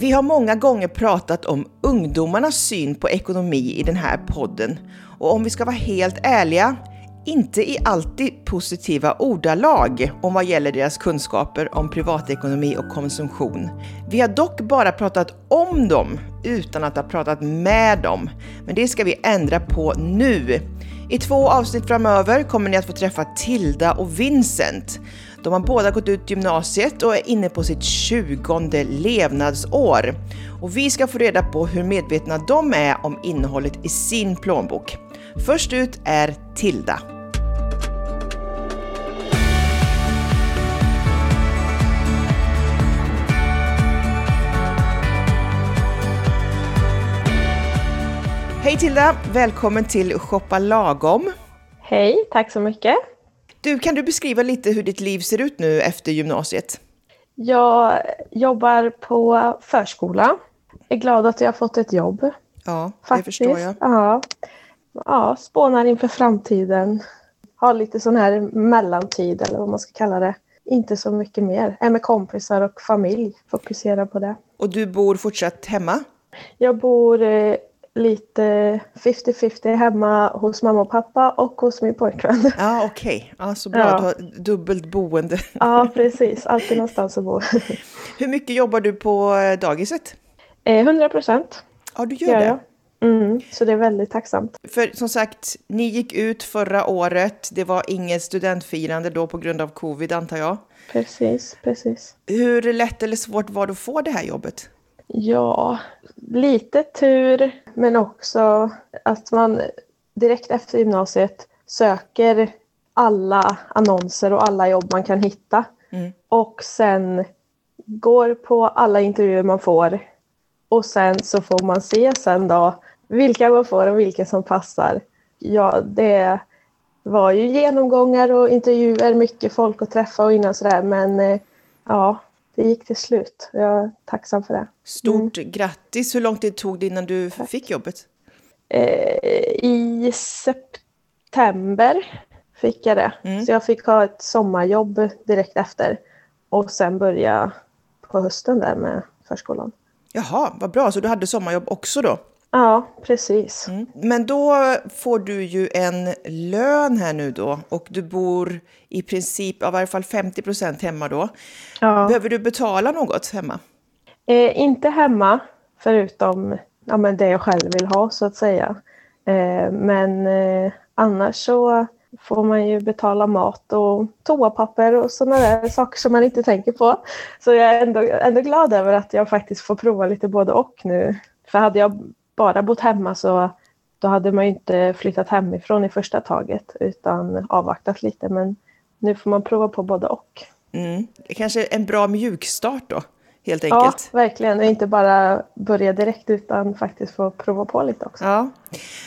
Vi har många gånger pratat om ungdomarnas syn på ekonomi i den här podden. Och om vi ska vara helt ärliga, inte i alltid positiva ordalag om vad gäller deras kunskaper om privatekonomi och konsumtion. Vi har dock bara pratat om dem utan att ha pratat med dem. Men det ska vi ändra på nu. I två avsnitt framöver kommer ni att få träffa Tilda och Vincent. De har båda gått ut gymnasiet och är inne på sitt tjugonde levnadsår. Och vi ska få reda på hur medvetna de är om innehållet i sin plånbok. Först ut är Tilda. Hej Tilda! Välkommen till Shoppa Lagom. Hej, tack så mycket. Du, kan du beskriva lite hur ditt liv ser ut nu efter gymnasiet? Jag jobbar på förskola. Är glad att jag har fått ett jobb. Ja, det Faktiskt. förstår jag. Ja. ja, spånar inför framtiden. Har lite sån här mellantid eller vad man ska kalla det. Inte så mycket mer. Är med kompisar och familj. Fokuserar på det. Och du bor fortsatt hemma? Jag bor eh, lite 50-50 hemma hos mamma och pappa och hos min pojkvän. Ja, okej. Okay. Ja, så bra. Ja. Du har dubbelt boende. Ja, precis. Alltid någonstans att bo. Hur mycket jobbar du på eh, dagiset? 100 eh, procent. Ja, du gör, gör det? Mm, så det är väldigt tacksamt. För som sagt, ni gick ut förra året. Det var inget studentfirande då på grund av covid antar jag. Precis, precis. Hur lätt eller svårt var det att få det här jobbet? Ja, lite tur men också att man direkt efter gymnasiet söker alla annonser och alla jobb man kan hitta. Mm. Och sen går på alla intervjuer man får. Och sen så får man se sen då vilka man får och vilka som passar. Ja, det var ju genomgångar och intervjuer, mycket folk att träffa och innan sådär men eh, ja, det gick till slut. Jag är tacksam för det. Stort mm. grattis! Hur lång tid tog det innan du Tack. fick jobbet? Eh, I september fick jag det. Mm. Så jag fick ha ett sommarjobb direkt efter. Och sen börja på hösten där med förskolan. Jaha, vad bra. Så du hade sommarjobb också då? Ja, precis. Mm. Men då får du ju en lön här nu då och du bor i princip, av i varje fall 50 procent hemma då. Ja. Behöver du betala något hemma? Eh, inte hemma, förutom ja, men det jag själv vill ha så att säga. Eh, men eh, annars så får man ju betala mat och toapapper och sådana där saker som man inte tänker på. Så jag är ändå, ändå glad över att jag faktiskt får prova lite både och nu. För hade jag bara bott hemma så då hade man ju inte flyttat hemifrån i första taget utan avvaktat lite. Men nu får man prova på både och. Mm. Kanske en bra mjukstart då, helt enkelt. Ja, verkligen. Och inte bara börja direkt utan faktiskt få prova på lite också. Ja.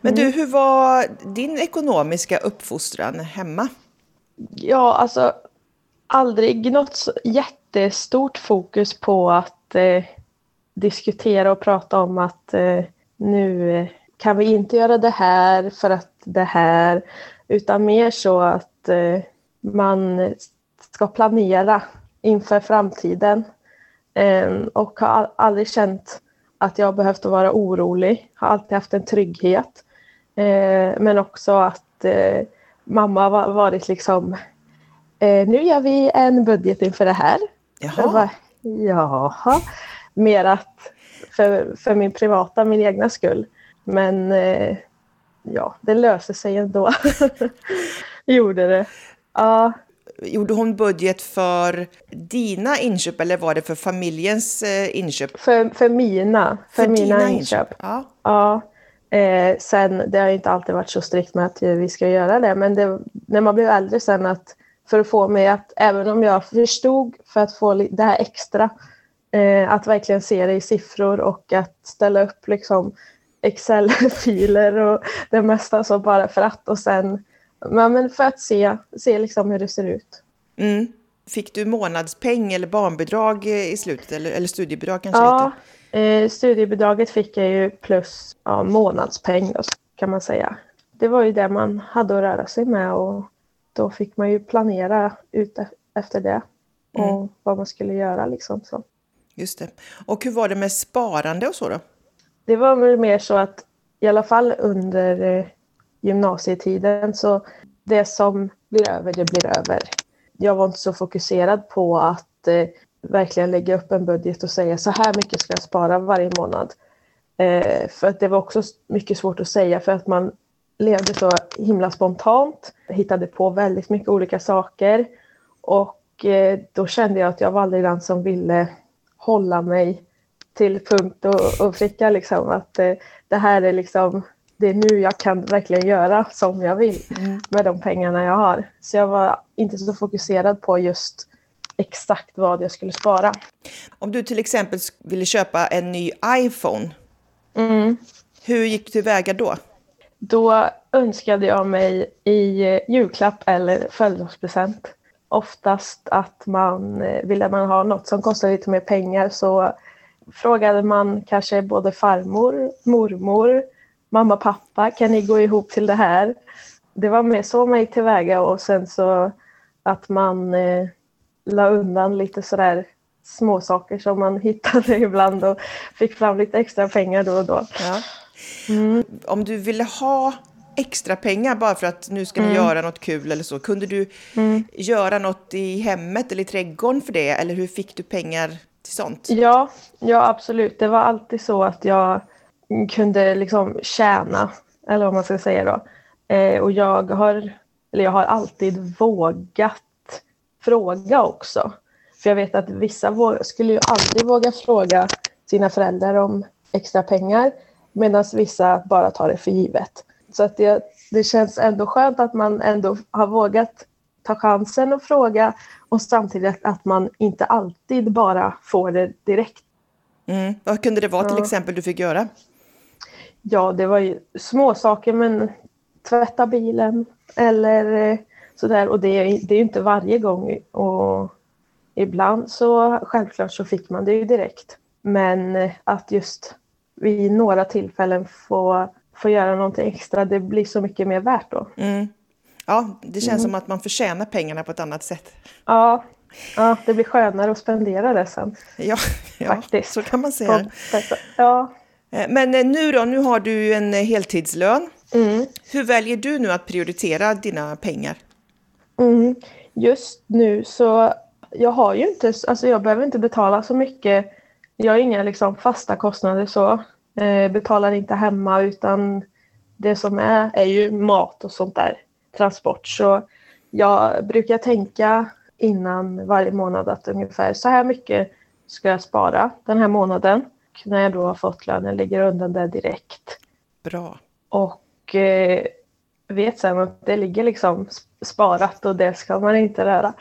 Men du, mm. hur var din ekonomiska uppfostran hemma? Ja, alltså aldrig något jättestort fokus på att eh, diskutera och prata om att eh, nu kan vi inte göra det här för att det här, utan mer så att eh, man ska planera inför framtiden. Eh, och har aldrig känt att jag behövt vara orolig, har alltid haft en trygghet. Eh, men också att eh, mamma har varit liksom, eh, nu gör vi en budget inför det här. Jaha. Bara, Jaha. Mer att för, för min privata, min egna skull. Men eh, ja, det löser sig ändå. Gjorde det. Ja. Gjorde hon budget för dina inköp eller var det för familjens eh, inköp? För, för mina, för, för mina inköp. inköp. Ja. ja. Eh, sen, det har inte alltid varit så strikt med att vi ska göra det, men det, när man blev äldre sen att för att få mig att, även om jag förstod för att få det här extra, Eh, att verkligen se det i siffror och att ställa upp liksom Excel-filer och det mesta så bara för att och sen men för att se, se liksom hur det ser ut. Mm. Fick du månadspeng eller barnbidrag i slutet eller, eller studiebidrag kanske? Ja, eh, studiebidraget fick jag ju plus ja, månadspeng då, kan man säga. Det var ju det man hade att röra sig med och då fick man ju planera ut efter det och mm. vad man skulle göra liksom. Så. Just det. Och hur var det med sparande och så då? Det var väl mer så att i alla fall under eh, gymnasietiden så det som blir över, det blir över. Jag var inte så fokuserad på att eh, verkligen lägga upp en budget och säga så här mycket ska jag spara varje månad. Eh, för att det var också mycket svårt att säga för att man levde så himla spontant, hittade på väldigt mycket olika saker och eh, då kände jag att jag var aldrig den som ville hålla mig till punkt och, och pricka liksom att eh, det här är liksom det är nu jag kan verkligen göra som jag vill mm. med de pengarna jag har. Så jag var inte så fokuserad på just exakt vad jag skulle spara. Om du till exempel ville köpa en ny iPhone, mm. hur gick du tillväga då? Då önskade jag mig i julklapp eller födelsedagspresent. Oftast att man eh, ville man ha något som kostar lite mer pengar så frågade man kanske både farmor, mormor, mamma, pappa, kan ni gå ihop till det här? Det var mer så man gick tillväga och sen så att man eh, la undan lite sådär små saker som man hittade ibland och fick fram lite extra pengar då och då. Ja. Mm. Om du ville ha extra pengar bara för att nu ska ni mm. göra något kul eller så, kunde du mm. göra något i hemmet eller i trädgården för det? Eller hur fick du pengar till sånt? Ja, ja absolut. Det var alltid så att jag kunde liksom tjäna, eller vad man ska säga då. Eh, och jag har, eller jag har alltid vågat fråga också. För jag vet att vissa skulle ju aldrig våga fråga sina föräldrar om extra pengar medan vissa bara tar det för givet. Så att det, det känns ändå skönt att man ändå har vågat ta chansen och fråga och samtidigt att man inte alltid bara får det direkt. Mm. Vad kunde det vara till ja. exempel du fick göra? Ja, det var ju små saker men tvätta bilen eller eh, sådär och det, det är ju inte varje gång och ibland så självklart så fick man det ju direkt. Men eh, att just vid några tillfällen få, få göra någonting extra, det blir så mycket mer värt då. Mm. Ja, det känns mm. som att man förtjänar pengarna på ett annat sätt. Ja, ja det blir skönare att spendera det sen. Ja, ja Faktiskt. så kan man säga. Ja. Eh, men eh, nu då, nu har du en heltidslön. Mm. Hur väljer du nu att prioritera dina pengar? Mm. Just nu så jag har ju inte, alltså jag behöver inte betala så mycket. Jag har inga liksom fasta kostnader så. Eh, betalar inte hemma utan det som är är ju mat och sånt där. Transport. Så jag brukar tänka innan varje månad att ungefär så här mycket ska jag spara den här månaden. När jag då har fått lönen lägger undan det direkt. Bra. Och eh, vet sen att det ligger liksom sparat och det ska man inte röra.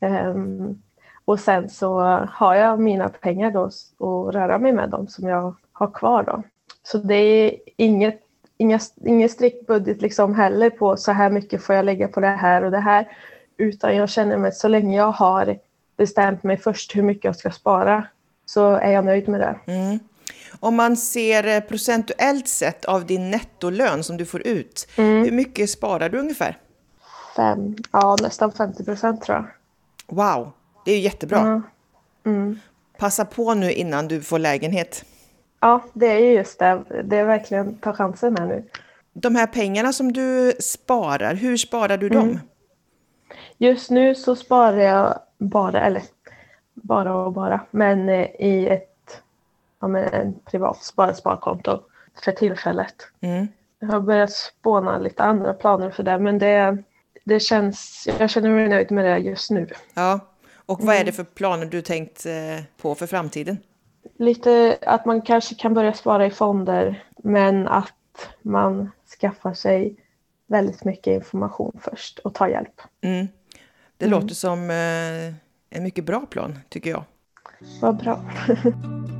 Um, och sen så har jag mina pengar då och röra mig med dem som jag har kvar då. Så det är inget, inga, ingen strikt budget liksom heller på så här mycket får jag lägga på det här och det här. Utan jag känner mig så länge jag har bestämt mig först hur mycket jag ska spara så är jag nöjd med det. Mm. Om man ser procentuellt sett av din nettolön som du får ut, mm. hur mycket sparar du ungefär? Fem, ja nästan 50 procent tror jag. Wow, det är ju jättebra. Mm. Passa på nu innan du får lägenhet. Ja, det är ju just det. Det är verkligen ta chansen här nu. De här pengarna som du sparar, hur sparar du dem? Mm. Just nu så sparar jag bara, eller bara och bara, men eh, i ett ja, men en privat sparkonto för tillfället. Mm. Jag har börjat spåna lite andra planer för det, men det, det känns, jag känner mig nöjd med det just nu. Ja, och vad är mm. det för planer du tänkt eh, på för framtiden? Lite att man kanske kan börja spara i fonder, men att man skaffar sig väldigt mycket information först och tar hjälp. Mm. Det mm. låter som eh, en mycket bra plan, tycker jag. Vad bra.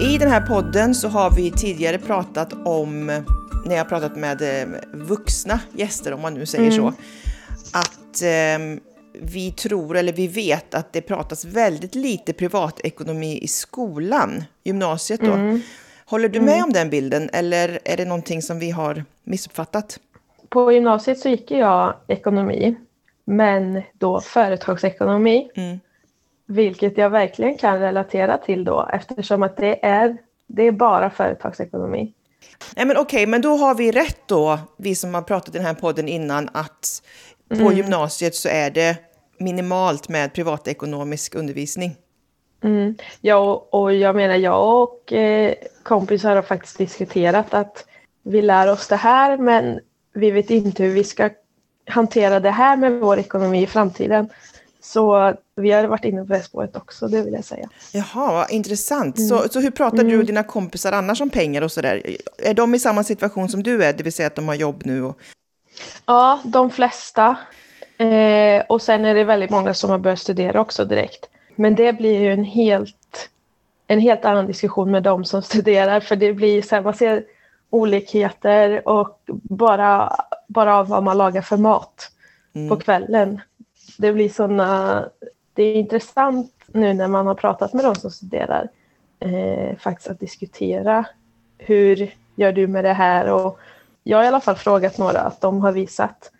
I den här podden så har vi tidigare pratat om, när jag pratat med eh, vuxna gäster om man nu säger mm. så, att eh, vi tror eller vi vet att det pratas väldigt lite privatekonomi i skolan, gymnasiet då. Mm. Håller du med mm. om den bilden eller är det någonting som vi har missuppfattat? på gymnasiet så gick jag ekonomi, men då företagsekonomi. Mm. Vilket jag verkligen kan relatera till då eftersom att det är, det är bara företagsekonomi. Nej, men okej, men då har vi rätt då, vi som har pratat i den här podden innan, att på Mm. gymnasiet så är det minimalt med privatekonomisk undervisning. Mm. Ja, och, och jag menar jag och eh, kompisar har faktiskt diskuterat att vi lär oss det här men vi vet inte hur vi ska hantera det här med vår ekonomi i framtiden. Så vi har varit inne på det spåret också, det vill jag säga. Jaha, vad intressant. Mm. Så, så hur pratar du och dina kompisar annars om pengar och sådär? Är de i samma situation som du är, det vill säga att de har jobb nu? Och... Ja, de flesta. Eh, och sen är det väldigt många som har börjat studera också direkt. Men det blir ju en helt, en helt annan diskussion med de som studerar för det blir så här, man ser olikheter och bara, bara av vad man lagar för mat på kvällen. Det blir såna, det är intressant nu när man har pratat med de som studerar eh, faktiskt att diskutera hur gör du med det här och jag har i alla fall frågat några att de har visat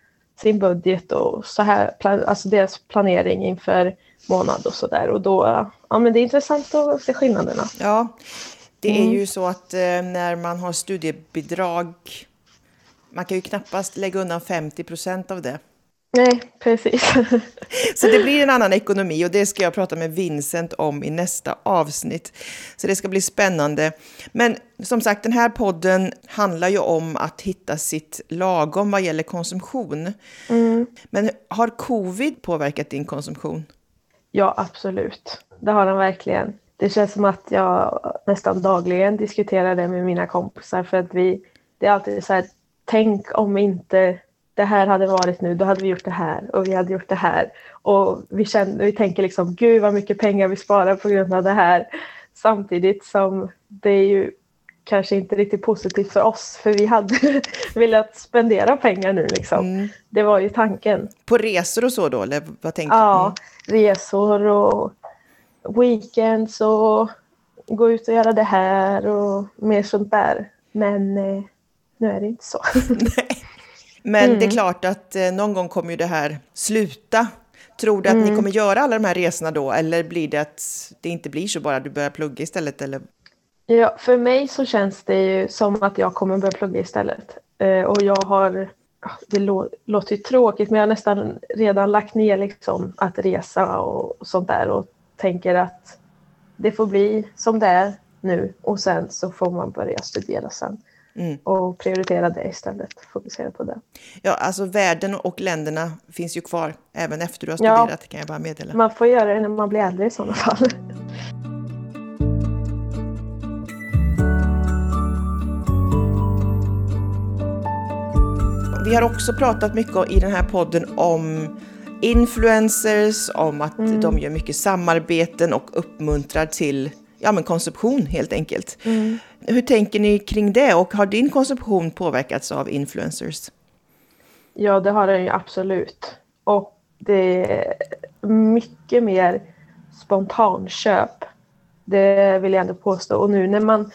sin budget och så här, alltså deras planering inför månad och sådär. Och då, ja men det är intressant att se skillnaderna. Ja, det Mm. är ju så att eh, när man har studiebidrag, man kan ju knappast lägga undan 50 procent av det. Nej, precis. Så det blir en annan ekonomi och det ska jag prata med Vincent om i nästa avsnitt. Så det ska bli spännande. Men som sagt, den här podden handlar ju om att hitta sitt lagom vad gäller konsumtion. Men har covid påverkat din konsumtion? ja, absolut. Det har den verkligen. Det känns som att jag nästan dagligen diskuterar det med mina kompisar för att vi, det är alltid så här, tänk om inte det här hade varit nu, då hade vi gjort det här och vi hade gjort det här. Och vi, känner, vi tänker liksom, gud vad mycket pengar vi sparar på grund av det här. Samtidigt som det är ju kanske inte riktigt positivt för oss, för vi hade velat spendera pengar nu liksom. Det var ju tanken. På resor och så då, eller vad tänkte du? Ja, resor och weekends och gå ut och göra det här och mer sånt där. Men eh, nu är det inte så. Men Mm. det är klart att eh, någon gång kommer ju det här sluta. Tror du att Mm. ni kommer göra alla de här resorna då? Eller blir det att det inte blir så bara du börjar plugga istället? Eller? Ja, för mig så känns det ju som att jag kommer börja plugga istället. Eh, och jag har, ja, det lå, låter ju tråkigt, men jag har nästan redan lagt ner liksom att resa och, och sånt där och tänker att det får bli som det är nu och sen så får man börja studera sen. Mm. Och prioritera det istället, fokusera på det. Ja, alltså världen och länderna finns ju kvar även efter du har Ja. studerat, kan jag bara meddela. Man får göra det när man blir äldre i sådana fall. Vi har också pratat mycket i den här podden om influencers, om att Mm. de gör mycket samarbeten och uppmuntrar till ja, men konsumtion helt enkelt. Mm. Hur tänker ni kring det och har din konsumtion påverkats av influencers? Ja, det har den ju absolut. Och det är mycket mer spontanköp. Det vill jag ändå påstå. Och nu när man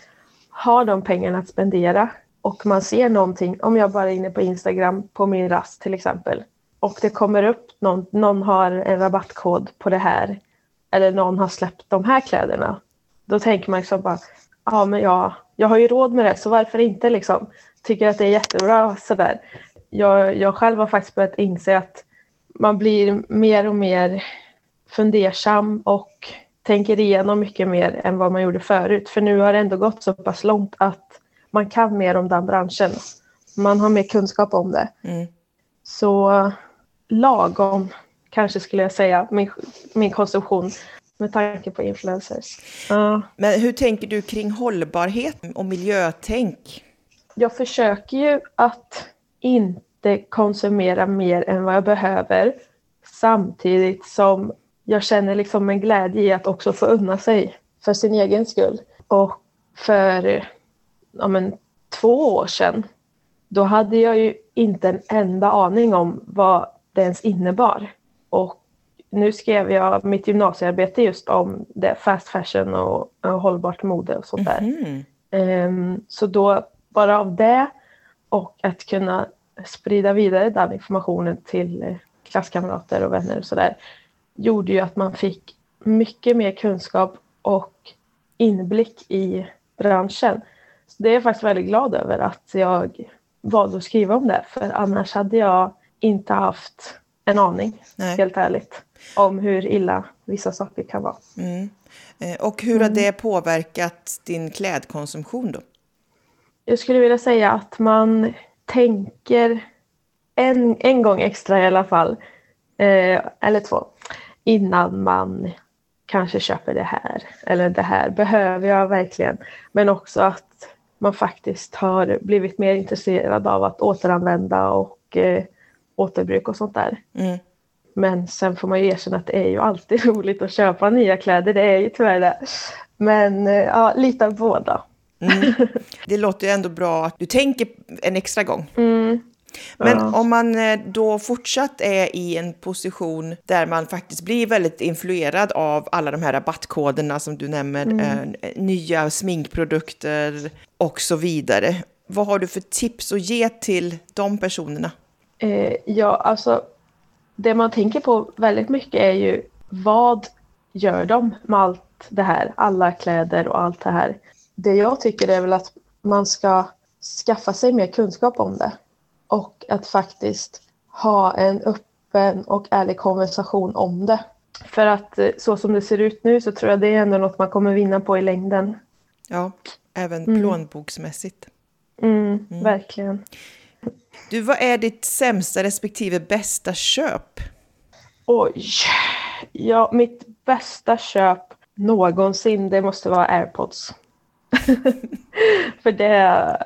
har de pengarna att spendera och man ser någonting, om jag bara är inne på Instagram på min rast till exempel, och det kommer upp någon, någon har en rabattkod på det här, eller någon har släppt de här kläderna, då tänker man liksom bara, ja men jag, jag har ju råd med det, så varför inte liksom? Tycker att det är jättebra sådär. Jag, jag själv har faktiskt börjat inse att man blir mer och mer fundersam och tänker igenom mycket mer än vad man gjorde förut. För nu har det ändå gått så pass långt att man kan mer om den branschen. Man har mer kunskap om det. Mm. Så lagom kanske skulle jag säga min, min konsumtion med tanke på influencers. Ja. Men hur tänker du kring hållbarhet och miljötänk? jag försöker ju att inte konsumera mer än vad jag behöver samtidigt som jag känner liksom en glädje i att också få unna sig för sin egen skull. Och för ja men, två år sedan, då hade jag ju inte en enda aning om vad det ens innebar. Och nu skrev jag mitt gymnasiearbete just om det, fast fashion och, och hållbart mode och sånt där. Mm. Ehm, så då bara av det och att kunna sprida vidare den informationen till klasskamrater och vänner och sådär gjorde ju att man fick mycket mer kunskap och inblick i branschen. Så det är jag faktiskt väldigt glad över att jag valde att skriva om det för annars hade jag inte haft en aning, Nej. helt ärligt, om hur illa vissa saker kan vara. Mm. Eh, och hur har mm. det påverkat din klädkonsumtion då? Jag skulle vilja säga att man tänker en, en gång extra i alla fall, eh, eller två, innan man kanske köper det här. Eller det här behöver jag verkligen. Men också att man faktiskt har blivit mer intresserad av att återanvända och eh, återbruk och sånt där. Mm. Men sen får man ju erkänna att det är ju alltid roligt att köpa nya kläder, det är ju tyvärr det. Men eh, ja, lite av båda. Mm. Det låter ju ändå bra att du tänker en extra gång. Mm. Men ja. om man eh, då fortsatt är i en position där man faktiskt blir väldigt influerad av alla de här rabattkoderna som du nämner, mm. eh, nya sminkprodukter och så vidare. Vad har du för tips att ge till de personerna? Eh, ja, alltså det man tänker på väldigt mycket är ju vad gör de med allt det här, alla kläder och allt det här. Det jag tycker är väl att man ska skaffa sig mer kunskap om det och att faktiskt ha en öppen och ärlig konversation om det. För att eh, så som det ser ut nu så tror jag det är ändå något man kommer vinna på i längden. Ja, även mm. plånboksmässigt. Mm, mm. Verkligen. Du, vad är ditt sämsta respektive bästa köp? Oj, ja mitt bästa köp någonsin det måste vara airpods. För det,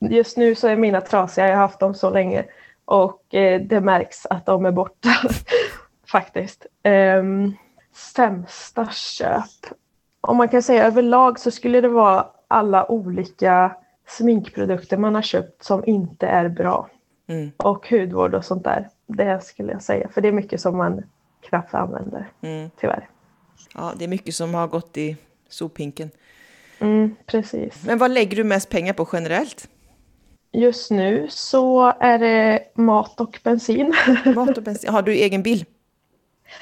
just nu så är mina trasiga, jag har haft dem så länge och eh, det märks att de är borta faktiskt. Um, sämsta köp? Om man kan säga överlag så skulle det vara alla olika sminkprodukter man har köpt som inte är bra. Mm. Och hudvård och sånt där. Det skulle jag säga, för det är mycket som man knappt använder, mm. tyvärr. Ja, det är mycket som har gått i sophinken. Mm, precis. Men vad lägger du mest pengar på generellt? Just nu så är det mat och bensin. Mat och bensin. Har du egen bil?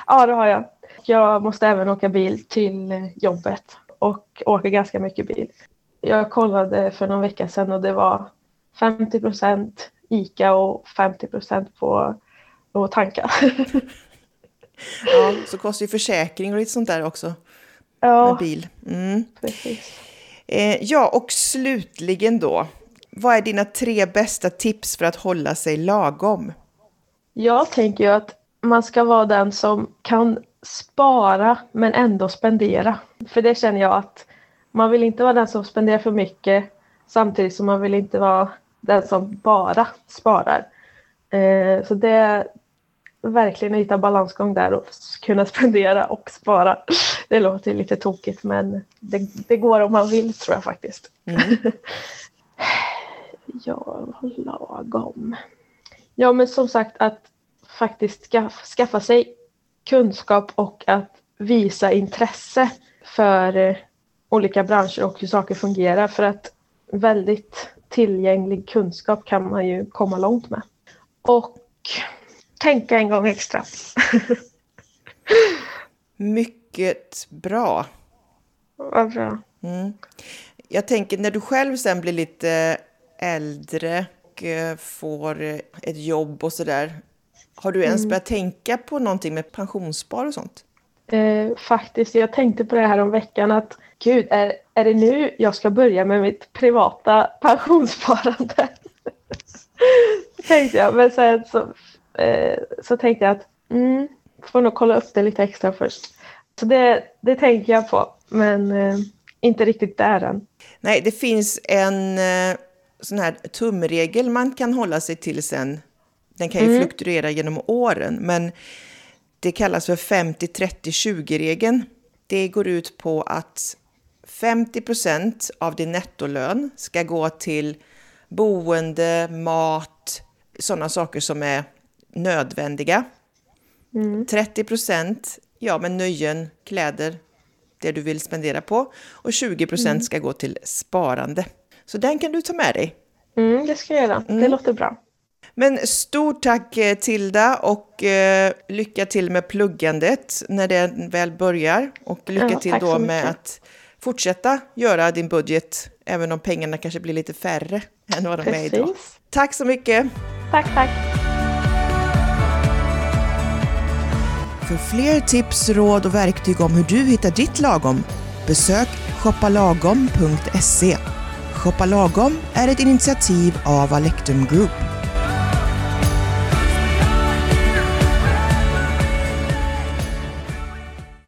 Ja, det har jag. Jag måste även åka bil till jobbet och åker ganska mycket bil. Jag kollade för någon vecka sedan och det var 50 procent ICA och 50 procent på att tanka. ja, så kostar ju försäkring och lite sånt där också. Ja, med bil. Mm. precis. Eh, ja, och slutligen då. Vad är dina tre bästa tips för att hålla sig lagom? Jag tänker ju att man ska vara den som kan spara men ändå spendera. För det känner jag att man vill inte vara den som spenderar för mycket samtidigt som man vill inte vara den som bara sparar. Eh, så det är verkligen att hitta balansgång där och kunna spendera och spara. Det låter lite tokigt men det, det går om man vill tror jag faktiskt. Mm. ja, lagom. Ja men som sagt att faktiskt skaffa, skaffa sig kunskap och att visa intresse för eh, olika branscher och hur saker fungerar för att väldigt tillgänglig kunskap kan man ju komma långt med. Och tänka en gång extra. Mycket bra. Vad bra. Mm. Jag tänker när du själv sen blir lite äldre och eh, får ett jobb och sådär. Har du ens mm. börjat tänka på någonting med pensionsspar och sånt? Eh, faktiskt, jag tänkte på det här om veckan att gud, är, är det nu jag ska börja med mitt privata pensionssparande? tänkte jag, men sen så, eh, så tänkte jag att mm, får nog kolla upp det lite extra först. Så det, det tänker jag på, men eh, inte riktigt där än. Nej, det finns en eh, sån här tumregel man kan hålla sig till sen. Den kan ju mm. fluktuera genom åren, men det kallas för 50-30-20-regeln. Det går ut på att 50 procent av din nettolön ska gå till boende, mat, sådana saker som är nödvändiga. Mm. 30 procent, ja men nöjen, kläder, det du vill spendera på. Och 20 procent mm. ska gå till sparande. Så den kan du ta med dig. Mm, det ska jag göra. Det mm. låter bra. Men stort tack eh, Tilda och eh, lycka till med pluggandet när det väl börjar. Och lycka Ja, till då med att fortsätta göra din budget, även om pengarna kanske blir lite färre än vad de är idag. Precis. Tack så mycket! Tack, tack. För fler tips, råd och verktyg om hur du hittar ditt lagom, besök shoppalagom.se. Shoppa Lagom är ett initiativ av Alectum Group.